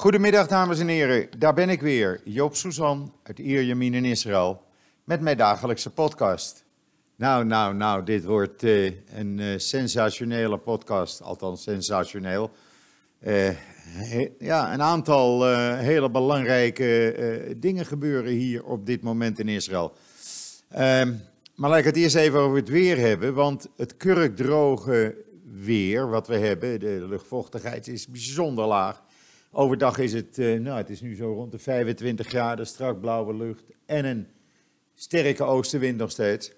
Goedemiddag, dames en heren. Daar ben ik weer, Joop Suzan uit Ierjemien in Israël, met mijn dagelijkse podcast. Nou, nou, nou, dit wordt uh, een uh, sensationele podcast, althans sensationeel. Uh, ja, een aantal hele belangrijke dingen gebeuren hier op dit moment in Israël. Ehm, maar laat ik het eerst even over het weer hebben, want het kurkdroge weer wat we hebben, de luchtvochtigheid is bijzonder laag. Overdag is het, uh, nou, het is nu zo rond de 25 graden, strak blauwe lucht en een sterke oostenwind nog steeds.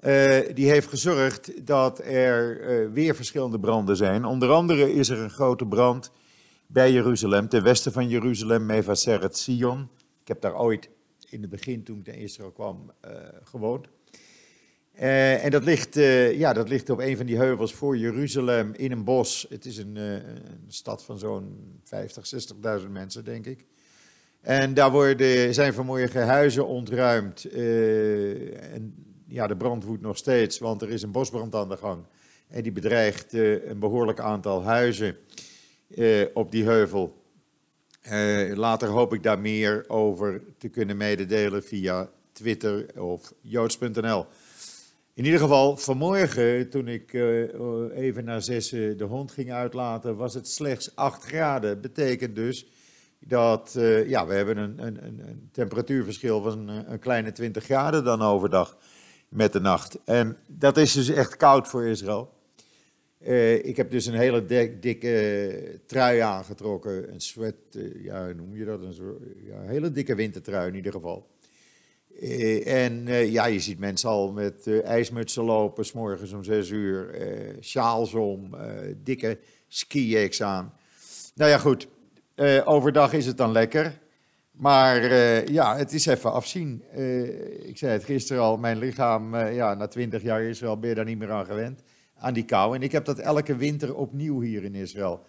Uh, die heeft gezorgd dat er uh, weer verschillende branden zijn. Onder andere is er een grote brand bij Jeruzalem, ten westen van Jeruzalem, Mevaseret Sion. Ik heb daar ooit in het begin, toen ik naar Israël kwam, gewoond. Uh, en dat ligt, uh, ja, dat ligt op een van die heuvels voor Jeruzalem in een bos. Het is een, een stad van zo'n 50, 60.000 mensen, denk ik. En daar worden, zijn vanmorgen huizen ontruimd. en ja, de brand woedt nog steeds, want er is een bosbrand aan de gang. En die bedreigt een behoorlijk aantal huizen op die heuvel. later hoop ik daar meer over te kunnen mededelen via Twitter of joods.nl. In ieder geval, vanmorgen, toen ik uh, even na zes de hond ging uitlaten, was het slechts 8 graden. Betekent dus dat, ja, we hebben een, een, een temperatuurverschil van een, kleine 20 graden dan overdag met de nacht. En dat is dus echt koud voor Israël. Ik heb dus een hele dik, dikke trui aangetrokken, een sweat, ja, noem je dat? Een soort, ja, hele dikke wintertrui in ieder geval. Uh, en uh, ja, je ziet mensen al met uh, ijsmutsen lopen, s morgens om zes uur, sjaals om, dikke skijacks aan. Nou ja, goed, overdag is het dan lekker. Maar ja, het is even afzien. ik zei het gisteren al, mijn lichaam, ja, na twintig jaar Israël ben je daar niet meer aan gewend, aan die kou. En ik heb dat elke winter opnieuw hier in Israël.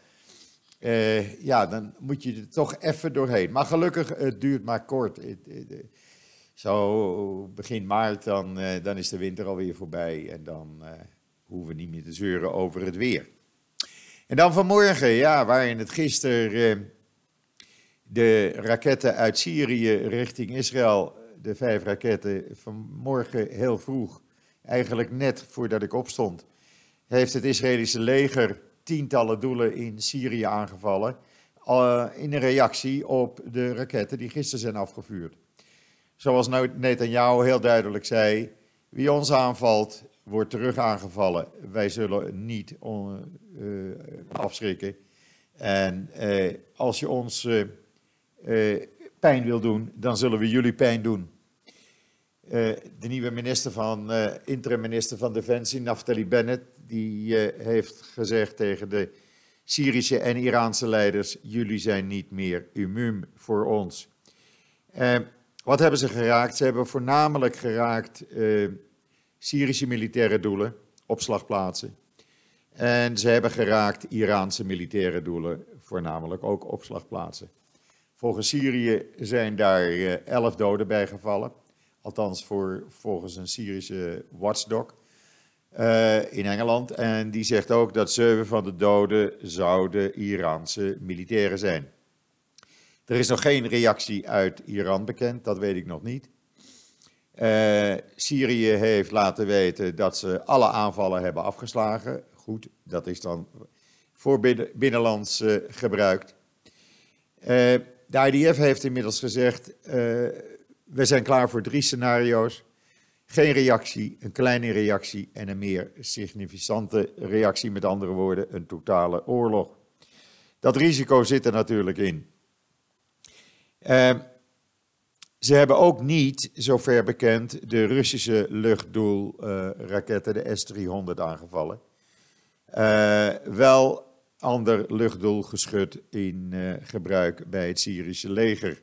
ja, dan moet je er toch even doorheen. Maar gelukkig, het duurt maar kort. Zo begin maart, dan, uh, dan is de winter alweer voorbij en dan uh, hoeven we niet meer te zeuren over het weer. En dan vanmorgen, ja, waarin het gisteren uh, de raketten uit Syrië richting Israël, de vijf raketten, vanmorgen heel vroeg, eigenlijk net voordat ik opstond, heeft het Israëlische leger tientallen doelen in Syrië aangevallen. in een reactie op de raketten die gisteren zijn afgevuurd zoals Netanyahu heel duidelijk zei, wie ons aanvalt, wordt terug aangevallen. Wij zullen niet on, uh, afschrikken. En uh, als je ons pijn wil doen, dan zullen we jullie pijn doen. de nieuwe minister van, interim minister van Defensie, Naftali Bennett, die heeft gezegd tegen de Syrische en Iraanse leiders, jullie zijn niet meer immuun voor ons. Wat hebben ze geraakt? Ze hebben voornamelijk geraakt uh, Syrische militaire doelen, opslagplaatsen. En ze hebben geraakt Iraanse militaire doelen, voornamelijk ook opslagplaatsen. Volgens Syrië zijn daar uh, elf doden bij gevallen. Althans, voor, volgens een Syrische watchdog uh, in Engeland. En die zegt ook dat zeven van de doden zouden Iraanse militairen zijn. Er is nog geen reactie uit Iran bekend, dat weet ik nog niet. Uh, Syrië heeft laten weten dat ze alle aanvallen hebben afgeslagen. Goed, dat is dan voor binnenlands uh, gebruikt. Uh, de IDF heeft inmiddels gezegd: we zijn klaar voor drie scenario's. Geen reactie, een kleine reactie en een meer significante reactie, met andere woorden, een totale oorlog. Dat risico zit er natuurlijk in. Uh, ze hebben ook niet, zover bekend, de Russische luchtdoelraketten, de S-300, aangevallen. Uh, wel ander luchtdoelgeschut in uh, gebruik bij het Syrische leger.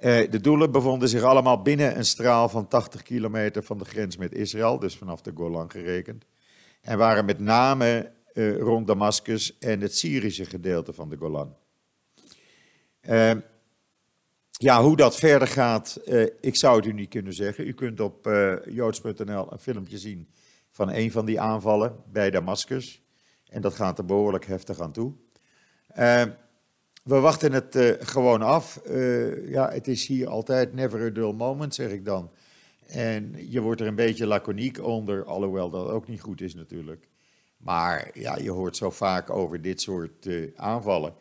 de doelen bevonden zich allemaal binnen een straal van 80 kilometer van de grens met Israël, dus vanaf de Golan gerekend. En waren met name rond Damascus en het Syrische gedeelte van de Golan. Uh, ja, hoe dat verder gaat, uh, ik zou het u niet kunnen zeggen. U kunt op uh, joods.nl een filmpje zien van een van die aanvallen bij Damascus. En dat gaat er behoorlijk heftig aan toe. Uh, we wachten het uh, gewoon af. Ja, het is hier altijd never a dull moment, zeg ik dan. En je wordt er een beetje laconiek onder, alhoewel dat ook niet goed is natuurlijk. Maar ja, je hoort zo vaak over dit soort aanvallen.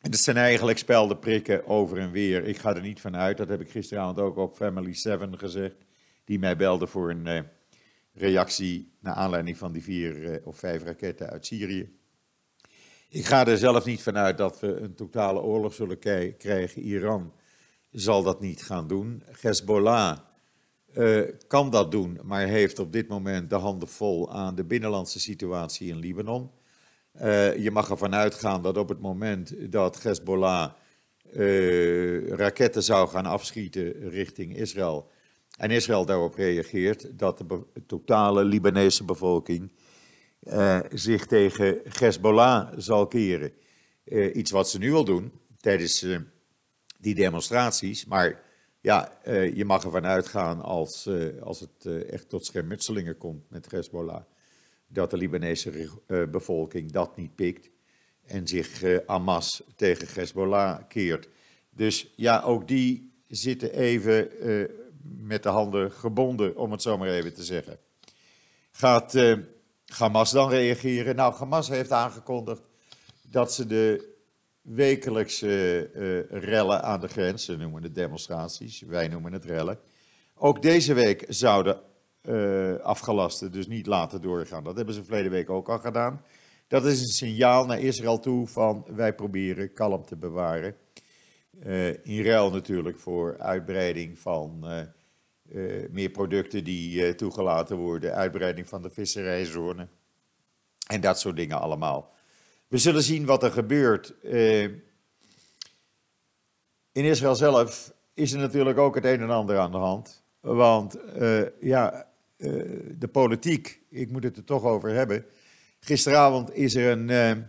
Het zijn eigenlijk speldenprikken over en weer. Ik ga er niet van uit, dat heb ik gisteravond ook op Family 7 gezegd. Die mij belde voor een reactie naar aanleiding van die vier of vijf raketten uit Syrië. Ik ga er zelf niet vanuit dat we een totale oorlog zullen krijgen. Iran zal dat niet gaan doen. Hezbollah uh, kan dat doen, maar heeft op dit moment de handen vol aan de binnenlandse situatie in Libanon. Uh, je mag ervan uitgaan dat op het moment dat Hezbollah uh, raketten zou gaan afschieten richting Israël en Israël daarop reageert, dat de totale Libanese bevolking uh, zich tegen Hezbollah zal keren. Iets wat ze nu al doen tijdens die demonstraties. Maar ja, je mag ervan uitgaan als, als het echt tot schermutselingen komt met Hezbollah, dat de Libanese bevolking dat niet pikt en zich en masse tegen Hezbollah keert. Dus ja, ook die zitten even met de handen gebonden, om het zo maar even te zeggen. Gaat Hamas dan reageren? Nou, Hamas heeft aangekondigd dat ze de wekelijkse rellen aan de grens, ze noemen het demonstraties, wij noemen het rellen, ook deze week zouden uh, afgelasten, dus niet laten doorgaan. Dat hebben ze verleden week ook al gedaan. Dat is een signaal naar Israël toe van wij proberen kalm te bewaren. Uh, in ruil natuurlijk voor uitbreiding van uh, meer producten die toegelaten worden, uitbreiding van de visserijzone en dat soort dingen allemaal. We zullen zien wat er gebeurt. In Israël zelf is er natuurlijk ook het een en ander aan de hand. Want ja, de politiek, ik moet het er toch over hebben. Gisteravond is er een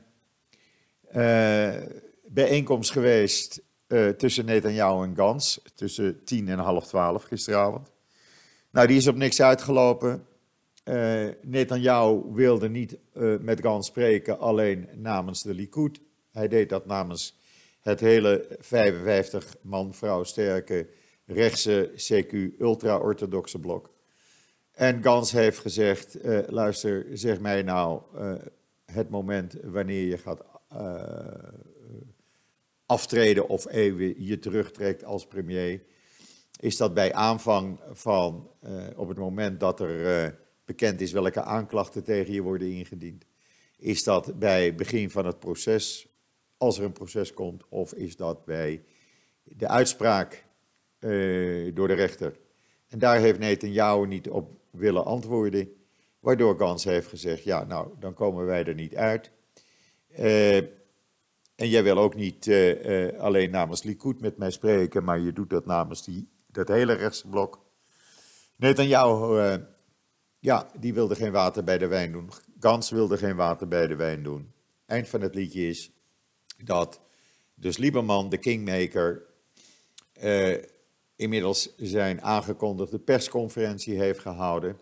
bijeenkomst geweest tussen Netanyahu en Gans, tussen tien en half twaalf gisteravond. Nou, die is op niks uitgelopen. Uh, Netanyahu wilde niet met Gans spreken, alleen namens de Likud. Hij deed dat namens het hele 55 man vrouw sterke rechtse CQ ultra-orthodoxe blok. En Gans heeft gezegd, uh, luister, zeg mij nou het moment wanneer je gaat aftreden of even je terugtrekt als premier, is dat bij aanvang van, op het moment dat er bekend is welke aanklachten tegen je worden ingediend, is dat bij begin van het proces, als er een proces komt, of is dat bij de uitspraak door de rechter. En daar heeft Netanyahu niet op willen antwoorden, waardoor Gans heeft gezegd, ja nou, dan komen wij er niet uit. En jij wil ook niet uh, uh, alleen namens Likud met mij spreken, maar je doet dat namens die, dat hele rechtse blok. Netanyahu, uh, ja, die wilde geen water bij de wijn doen. Gans wilde geen water bij de wijn doen. Eind van het liedje is dat dus Lieberman, de kingmaker, inmiddels zijn aangekondigde persconferentie heeft gehouden.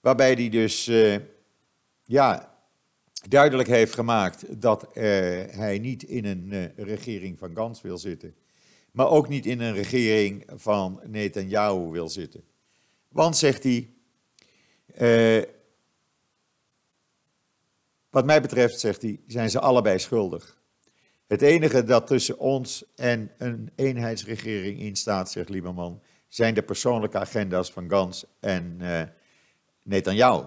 Waarbij hij dus, ja, duidelijk heeft gemaakt dat uh, hij niet in een uh, regering van Gans wil zitten, maar ook niet in een regering van Netanyahu wil zitten. Want, zegt hij, wat mij betreft, zegt hij, zijn ze allebei schuldig. Het enige dat tussen ons en een eenheidsregering in staat, zegt Lieberman, zijn de persoonlijke agenda's van Gans en Netanyahu.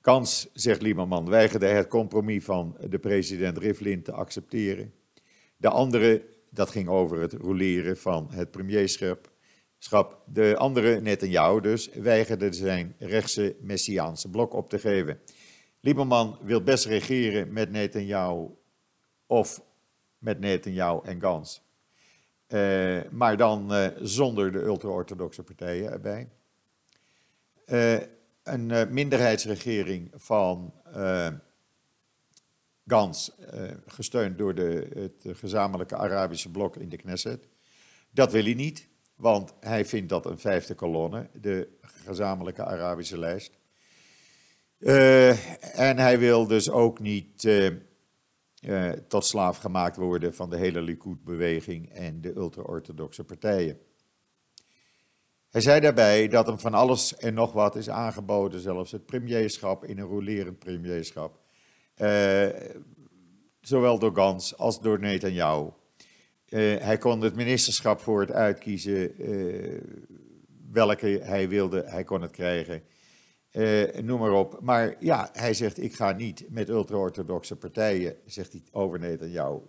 Kans, zegt Lieberman, weigerde het compromis van de president Rivlin te accepteren. De andere, dat ging over het roleren van het premierschap. De andere, Netanyahu dus, weigerde zijn rechtse messiaanse blok op te geven. Lieberman wil best regeren met Netanyahu of met Netanyahu en Gans. Uh, maar dan uh, zonder de ultra-orthodoxe partijen erbij. Uh, een minderheidsregering van Gans, gesteund door de, het gezamenlijke Arabische blok in de Knesset. Dat wil hij niet, want hij vindt dat een vijfde kolonne, de gezamenlijke Arabische lijst. en hij wil dus ook niet uh, tot slaaf gemaakt worden van de hele Likud-beweging en de ultra-orthodoxe partijen. Hij zei daarbij dat hem van alles en nog wat is aangeboden, zelfs het premierschap in een rolerend premierschap. Uh, zowel door Gans als door Netanyahu. Uh, hij kon het ministerschap voor het uitkiezen welke hij wilde, hij kon het krijgen. Noem maar op. Maar ja, hij zegt: Ik ga niet met ultra-orthodoxe partijen, zegt hij over Netanyahu.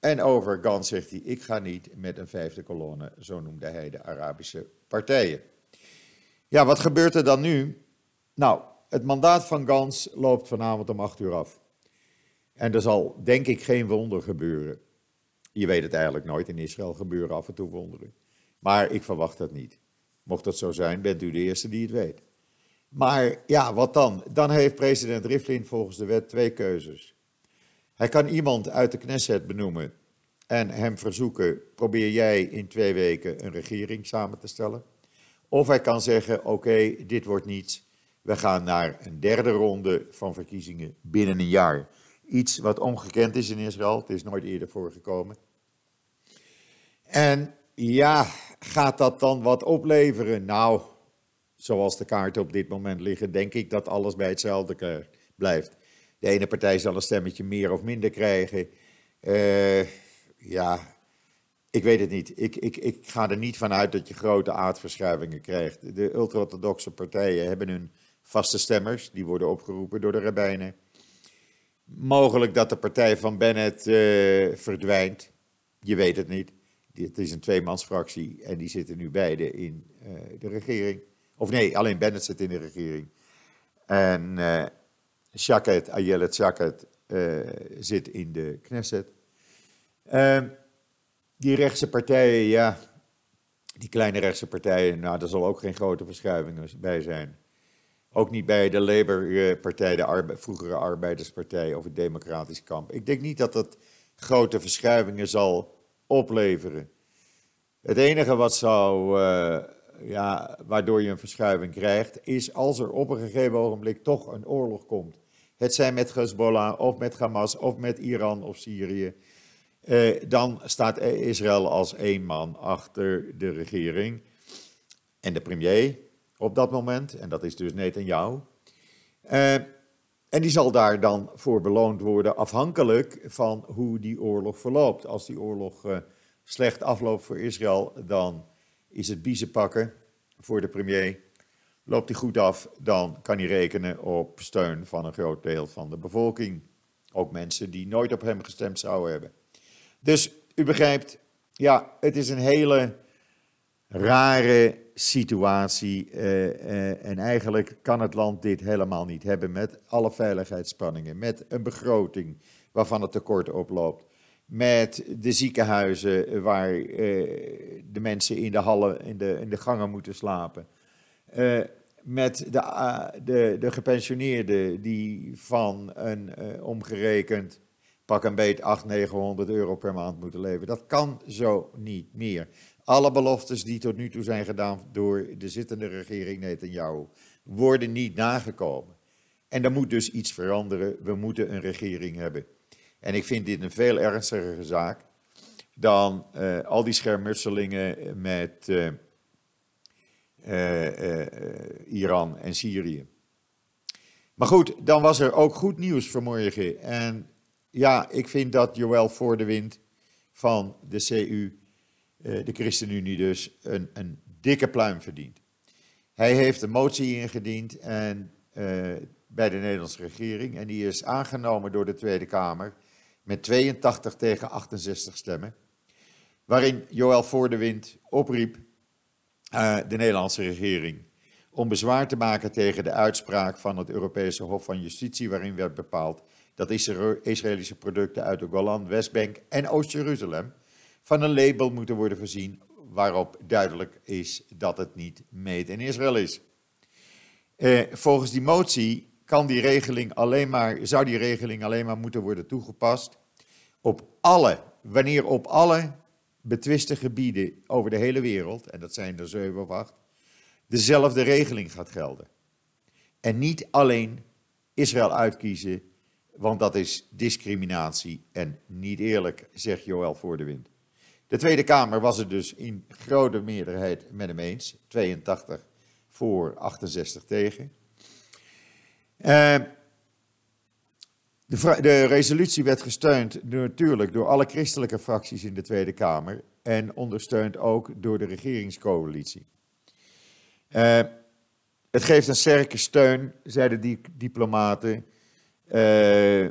En over Gans zegt hij: Ik ga niet met een vijfde kolonne, zo noemde hij de Arabische partijen. Ja, wat gebeurt er dan nu? Nou, het mandaat van Gans loopt vanavond om acht uur af. En er zal denk ik geen wonder gebeuren. Je weet het eigenlijk nooit. In Israël gebeuren af en toe wonderen. Maar ik verwacht dat niet. Mocht dat zo zijn, bent u de eerste die het weet. Maar ja, wat dan? Dan heeft president Rivlin volgens de wet twee keuzes. Hij kan iemand uit de Knesset benoemen en hem verzoeken: probeer jij in twee weken een regering samen te stellen. Of hij kan zeggen: oké, dit wordt niets. We gaan naar een derde ronde van verkiezingen binnen een jaar. Iets wat ongekend is in Israël. Het is nooit eerder voorgekomen. En ja, gaat dat dan wat opleveren? Nou, zoals de kaarten op dit moment liggen, denk ik dat alles bij hetzelfde blijft. De ene partij zal een stemmetje meer of minder krijgen. Uh, ja, ik weet het niet. Ik, ik, ik ga er niet van uit dat je grote aardverschuivingen krijgt. De ultra-orthodoxe partijen hebben hun vaste stemmers, die worden opgeroepen door de rabbijnen. Mogelijk dat de partij van Bennett uh, verdwijnt. Je weet het niet. Het is een tweemansfractie en die zitten nu beide in de regering. Of nee, alleen Bennett zit in de regering. En uh, Shaket, Ayelet Shaket, zit in de Knesset. Ehm, die rechtse partijen, ja, die kleine rechtse partijen, nou, daar zal ook geen grote verschuivingen bij zijn. Ook niet bij de Labour-partij, de vroegere arbeiderspartij of het Democratisch kamp. Ik denk niet dat dat grote verschuivingen zal opleveren. Het enige wat zou, uh, ja, waardoor je een verschuiving krijgt, is als er op een gegeven ogenblik toch een oorlog komt. Het zijn met Hezbollah of met Hamas of met Iran of Syrië. Eh, dan staat Israël als één man achter de regering en de premier op dat moment, en dat is dus Netanyahu. Uh, en die zal daar dan voor beloond worden, afhankelijk van hoe die oorlog verloopt. Als die oorlog uh, slecht afloopt voor Israël, dan is het biezen pakken voor de premier. Loopt hij goed af, dan kan hij rekenen op steun van een groot deel van de bevolking. Ook mensen die nooit op hem gestemd zouden hebben. Dus u begrijpt, ja, het is een hele rare situatie. Uh, uh, en eigenlijk kan het land dit helemaal niet hebben met alle veiligheidsspanningen, met een begroting waarvan het tekort oploopt, met de ziekenhuizen waar uh, de mensen in de hallen, in de, in de gangen moeten slapen. met de, de, de gepensioneerden die van een omgerekend pak een beet 800, 900 euro per maand moeten leven. Dat kan zo niet meer. Alle beloftes die tot nu toe zijn gedaan door de zittende regering Netanyahu worden niet nagekomen. En er moet dus iets veranderen. We moeten een regering hebben. En ik vind dit een veel ernstigere zaak dan uh, al die schermutselingen met uh, uh, Iran en Syrië. Maar goed, dan was er ook goed nieuws vanmorgen. En ja, ik vind dat Joël wind van de CU, eh, de ChristenUnie dus, een, een dikke pluim verdient. Hij heeft een motie ingediend en, bij de Nederlandse regering en die is aangenomen door de Tweede Kamer met 82 tegen 68 stemmen. Waarin Joël voor de wind opriep uh, de Nederlandse regering om bezwaar te maken tegen de uitspraak van het Europese Hof van Justitie, waarin werd bepaald dat Israëlische producten uit de Golan, Westbank en Oost-Jeruzalem van een label moeten worden voorzien waarop duidelijk is dat het niet made in Israël is. Eh, volgens die motie kan die regeling alleen maar, zou die regeling alleen maar moeten worden toegepast op alle, wanneer op alle betwiste gebieden over de hele wereld, en dat zijn er zeven of acht, dezelfde regeling gaat gelden. En niet alleen Israël uitkiezen want dat is discriminatie en niet eerlijk, zegt Joël voor de wind. De Tweede Kamer was het dus in grote meerderheid met hem eens, 82 voor, 68 tegen. Uh, de, de, resolutie werd gesteund natuurlijk door alle christelijke fracties in de Tweede Kamer en ondersteund ook door de regeringscoalitie. Uh, het geeft een sterke steun, zeiden die diplomaten, uh,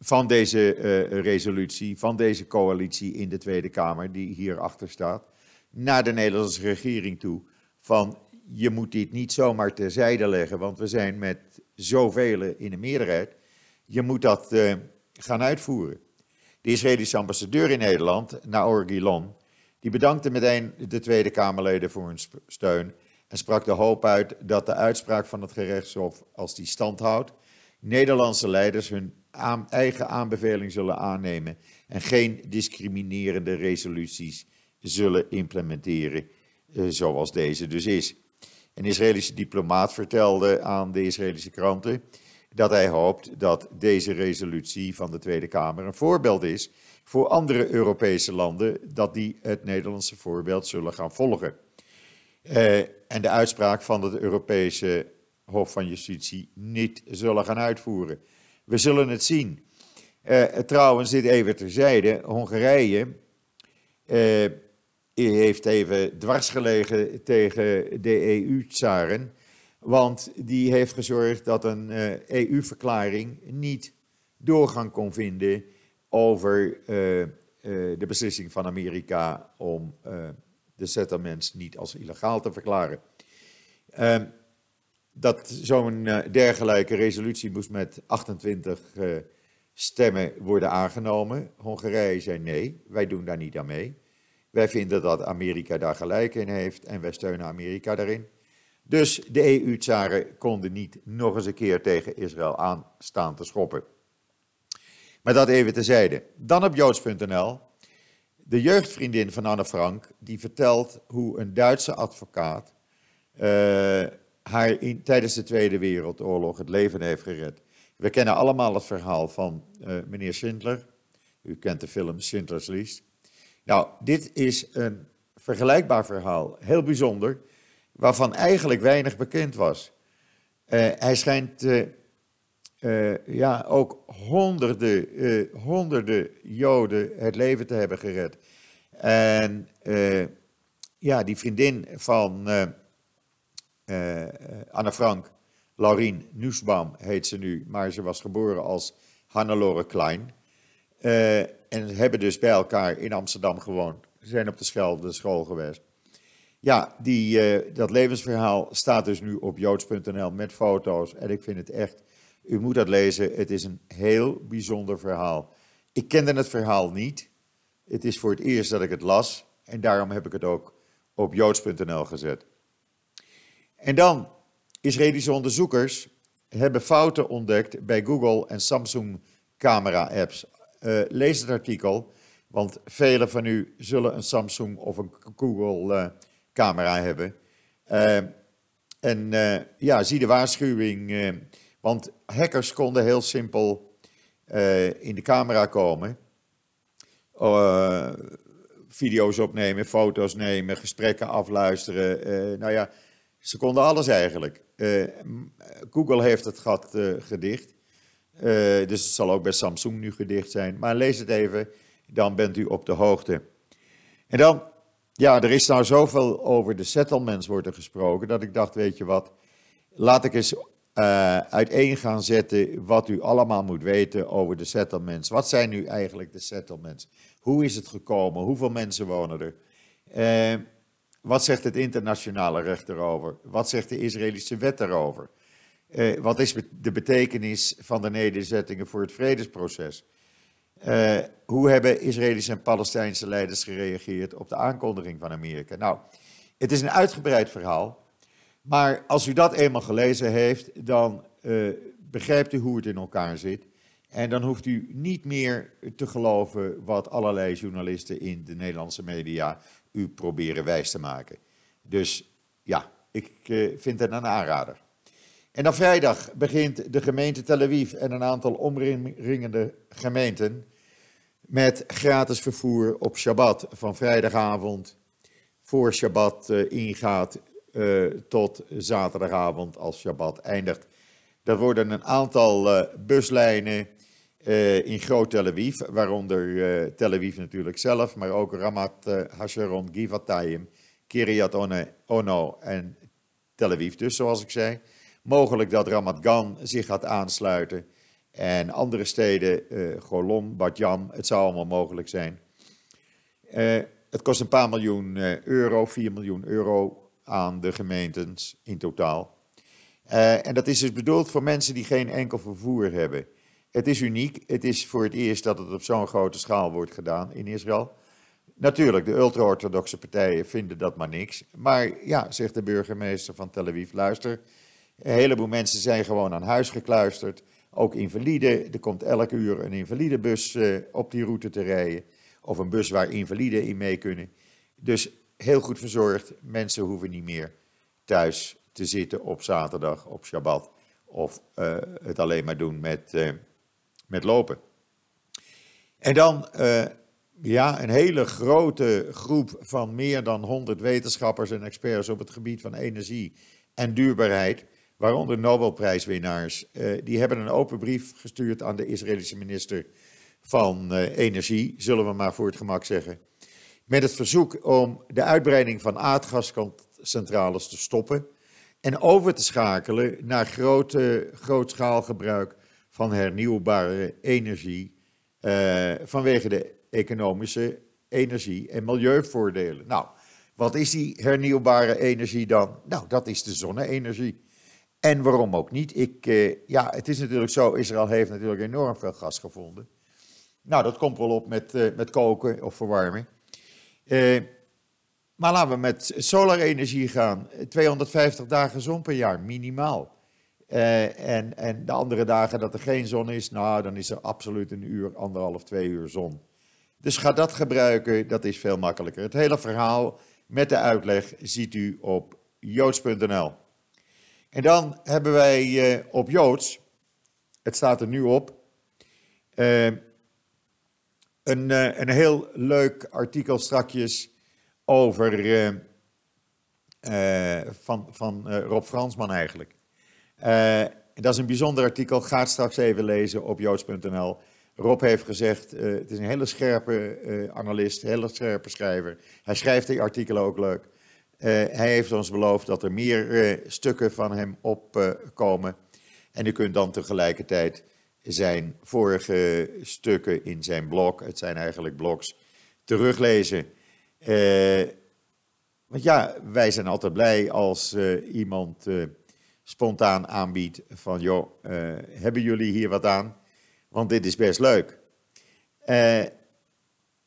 van deze resolutie, van deze coalitie in de Tweede Kamer, die hierachter staat, naar de Nederlandse regering toe. Van je moet dit niet zomaar terzijde leggen, want we zijn met zoveel in de meerderheid. Je moet dat uh, gaan uitvoeren. De Israëlische ambassadeur in Nederland, Naor Gilon, die bedankte meteen de Tweede Kamerleden voor hun steun en sprak de hoop uit dat de uitspraak van het gerechtshof, als die stand houdt, Nederlandse leiders hun eigen aanbeveling zullen aannemen en geen discriminerende resoluties zullen implementeren, uh, zoals deze dus is. Een Israëlische diplomaat vertelde aan de Israëlische kranten dat hij hoopt dat deze resolutie van de Tweede Kamer een voorbeeld is voor andere Europese landen, dat die het Nederlandse voorbeeld zullen gaan volgen. Uh, en de uitspraak van het Europese Hof van Justitie niet zullen gaan uitvoeren. We zullen het zien. Uh, trouwens, dit even terzijde. Hongarije uh, heeft even dwars gelegen tegen de EU-tsaren. Want die heeft gezorgd dat een uh, eh, EU-verklaring niet doorgang kon vinden over de beslissing van Amerika om de settlements niet als illegaal te verklaren. Ehm, dat zo'n dergelijke resolutie moest met 28 uh, eh, stemmen worden aangenomen. Hongarije zei nee, wij doen daar niet aan mee. Wij vinden dat Amerika daar gelijk in heeft en wij steunen Amerika daarin. Dus de EU-tsaren konden niet nog eens een keer tegen Israël aanstaan te schoppen. Maar dat even tezijde. Dan op joods.nl. De jeugdvriendin van Anne Frank, die vertelt hoe een Duitse advocaat uh, haar in, tijdens de Tweede Wereldoorlog het leven heeft gered. We kennen allemaal het verhaal van uh, meneer Schindler. U kent de film Schindler's List. Nou, dit is een vergelijkbaar verhaal, heel bijzonder, waarvan eigenlijk weinig bekend was. Uh, hij schijnt uh, ja, ook honderden, honderden Joden het leven te hebben gered. En ja, die vriendin van Anne Frank, Laurien Nussbaum heet ze nu, maar ze was geboren als Hannelore Klein. En hebben dus bij elkaar in Amsterdam gewoond. Ze zijn op de Schelde school geweest. Ja, die, uh, dat levensverhaal staat dus nu op joods.nl met foto's. En ik vind het echt, u moet dat lezen. Het is een heel bijzonder verhaal. Ik kende het verhaal niet. Het is voor het eerst dat ik het las. En daarom heb ik het ook op joods.nl gezet. En dan, Israëlische onderzoekers hebben fouten ontdekt bij Google en Samsung camera-apps. Uh, lees het artikel, want velen van u zullen een Samsung of een Google-camera uh, hebben. Uh, en ja, zie de waarschuwing, want hackers konden heel simpel in de camera komen, video's opnemen, foto's nemen, gesprekken afluisteren. nou ja, ze konden alles eigenlijk. Google heeft het gat gedicht. Uh, dus het zal ook bij Samsung nu gedicht zijn. Maar lees het even, dan bent u op de hoogte. En dan, ja, er is nou zoveel over de settlements wordt er gesproken, dat ik dacht, weet je wat, laat ik eens uiteen gaan zetten wat u allemaal moet weten over de settlements. Wat zijn nu eigenlijk de settlements? Hoe is het gekomen? Hoeveel mensen wonen er? Wat zegt het internationale recht erover? Wat zegt de Israëlische wet erover? Uh, wat is de betekenis van de nederzettingen voor het vredesproces? Uh, hoe hebben Israëlische en Palestijnse leiders gereageerd op de aankondiging van Amerika? Nou, het is een uitgebreid verhaal. Maar als u dat eenmaal gelezen heeft, dan uh, begrijpt u hoe het in elkaar zit. En dan hoeft u niet meer te geloven wat allerlei journalisten in de Nederlandse media u proberen wijs te maken. Dus ja, ik vind het een aanrader. En dan vrijdag begint de gemeente Tel Aviv en een aantal omringende gemeenten met gratis vervoer op Shabbat van vrijdagavond voor Shabbat uh, ingaat uh, tot zaterdagavond als Shabbat eindigt. Er worden een aantal uh, buslijnen in Groot Tel Aviv, waaronder Tel Aviv natuurlijk zelf, maar ook Ramat Hasharon, Givatayim, Kiryat Ono en Tel Aviv dus, zoals ik zei. Mogelijk dat Ramat Gan zich gaat aansluiten. En andere steden, uh, Golon, Batjam, het zou allemaal mogelijk zijn. Uh, het kost een paar miljoen uh, euro, 4 miljoen euro aan de gemeentes in totaal. en dat is dus bedoeld voor mensen die geen enkel vervoer hebben. Het is uniek, het is voor het eerst dat het op zo'n grote schaal wordt gedaan in Israël. Natuurlijk, de ultra-orthodoxe partijen vinden dat maar niks. Maar ja, zegt de burgemeester van Tel Aviv, luister, een heleboel mensen zijn gewoon aan huis gekluisterd. Ook invaliden. Er komt elke uur een invalidebus uh, op die route te rijden. Of een bus waar invaliden in mee kunnen. Dus heel goed verzorgd. Mensen hoeven niet meer thuis te zitten op zaterdag, op Shabbat. Of uh, het alleen maar doen met, uh, met lopen. En dan ja, een hele grote groep van meer dan 100 wetenschappers en experts op het gebied van energie en duurbaarheid waaronder Nobelprijswinnaars, uh, die hebben een open brief gestuurd aan de Israëlische minister van uh, Energie, zullen we maar voor het gemak zeggen, met het verzoek om de uitbreiding van aardgascentrales te stoppen en over te schakelen naar grote, grootschaalgebruik van hernieuwbare energie uh, vanwege de economische energie- en milieuvoordelen. Nou, wat is die hernieuwbare energie dan? Nou, dat is de zonne-energie. En waarom ook niet? Ik, uh, ja, het is natuurlijk zo, Israël heeft natuurlijk enorm veel gas gevonden. Nou, dat komt wel op met, uh, met koken of verwarmen. Uh, maar laten we met solarenergie gaan. 250 dagen zon per jaar, minimaal. en, en de andere dagen dat er geen zon is, nou, dan is er absoluut een uur, anderhalf, twee uur zon. Dus ga dat gebruiken, dat is veel makkelijker. Het hele verhaal met de uitleg ziet u op joods.nl. En dan hebben wij uh, op Joods, het staat er nu op, uh, een, uh, een heel leuk artikel strakjes over, van, van Rob Fransman eigenlijk. dat is een bijzonder artikel, ga het straks even lezen op joods.nl. Rob heeft gezegd, het is een hele scherpe analist, een hele scherpe schrijver. Hij schrijft die artikelen ook leuk. Uh, hij heeft ons beloofd dat er meer uh, stukken van hem opkomen. En u kunt dan tegelijkertijd zijn vorige stukken in zijn blog, het zijn eigenlijk blogs, teruglezen. Eh, want ja, wij zijn altijd blij als iemand spontaan aanbiedt van, joh, hebben jullie hier wat aan? Want dit is best leuk.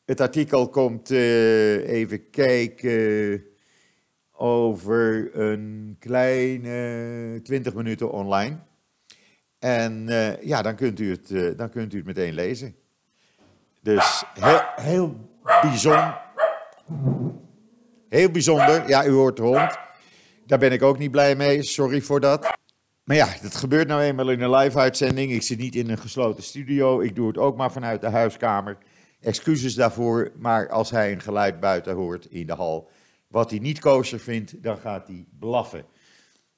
het artikel komt, even kijken over een kleine 20 minuten online. En uh, ja, dan kunt, u het, uh, dan kunt u het meteen lezen. Dus heel, heel bijzonder. Heel bijzonder. Ja, u hoort de hond. Daar ben ik ook niet blij mee. Sorry voor dat. Maar ja, dat gebeurt nou eenmaal in een live-uitzending. Ik zit niet in een gesloten studio. Ik doe het ook maar vanuit de huiskamer. Excuses daarvoor. Maar als hij een geluid buiten hoort in de hal, wat hij niet kosher vindt, dan gaat hij blaffen.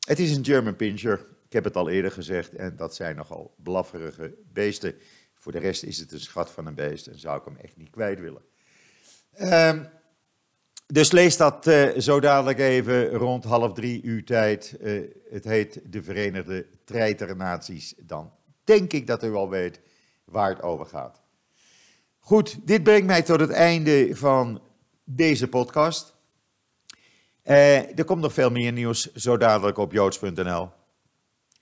Het is een German Pinscher. Ik heb het al eerder gezegd. En dat zijn nogal blafferige beesten. Voor de rest is het een schat van een beest. En zou ik hem echt niet kwijt willen. Um, dus lees dat uh, zo dadelijk even rond half drie uur tijd. Uh, het heet de Verenigde Treiternaties. Dan denk ik dat u al weet waar het over gaat. Goed, dit brengt mij tot het einde van deze podcast. Uh, er komt nog veel meer nieuws, zo dadelijk op joods.nl.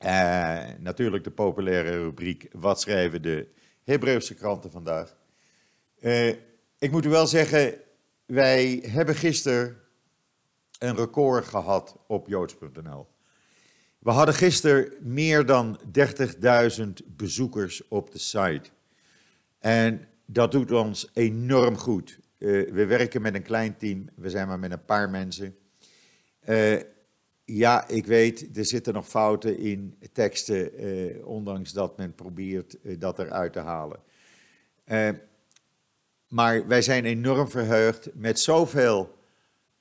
Uh, natuurlijk de populaire rubriek Wat schrijven de Hebreeuwse kranten vandaag. Uh, ik moet u wel zeggen, wij hebben gisteren een record gehad op joods.nl. We hadden gisteren meer dan 30.000 bezoekers op de site. En dat doet ons enorm goed. we werken met een klein team, we zijn maar met een paar mensen. Uh, ja, ik weet, er zitten nog fouten in teksten, eh, ondanks dat men probeert eh, dat eruit te halen. Eh, maar wij zijn enorm verheugd met zoveel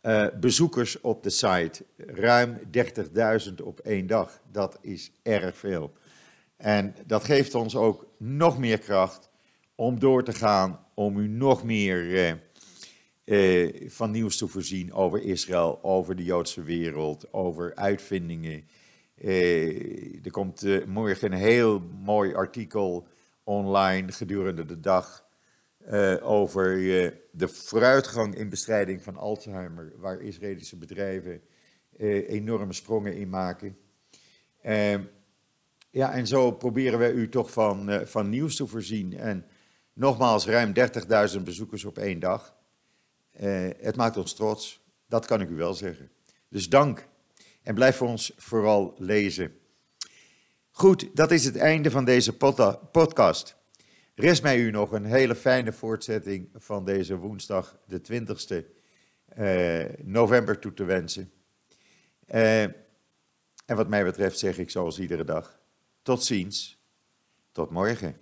uh, bezoekers op de site. Ruim 30.000 op één dag. Dat is erg veel. En dat geeft ons ook nog meer kracht om door te gaan, om u nog meer uh, van nieuws te voorzien over Israël, over de Joodse wereld, over uitvindingen. er komt morgen een heel mooi artikel online gedurende de dag uh, over uh, de vooruitgang in bestrijding van Alzheimer, waar Israëlische bedrijven enorme sprongen in maken. Ehm, ja, en zo proberen we u toch van, van nieuws te voorzien. En nogmaals, ruim 30.000 bezoekers op één dag. Het maakt ons trots, dat kan ik u wel zeggen. Dus dank en blijf ons vooral lezen. Goed, dat is het einde van deze podcast. Rest mij u nog een hele fijne voortzetting van deze woensdag, de 20ste uh, eh, november, toe te wensen. Uh, en wat mij betreft zeg ik zoals iedere dag: tot ziens, tot morgen.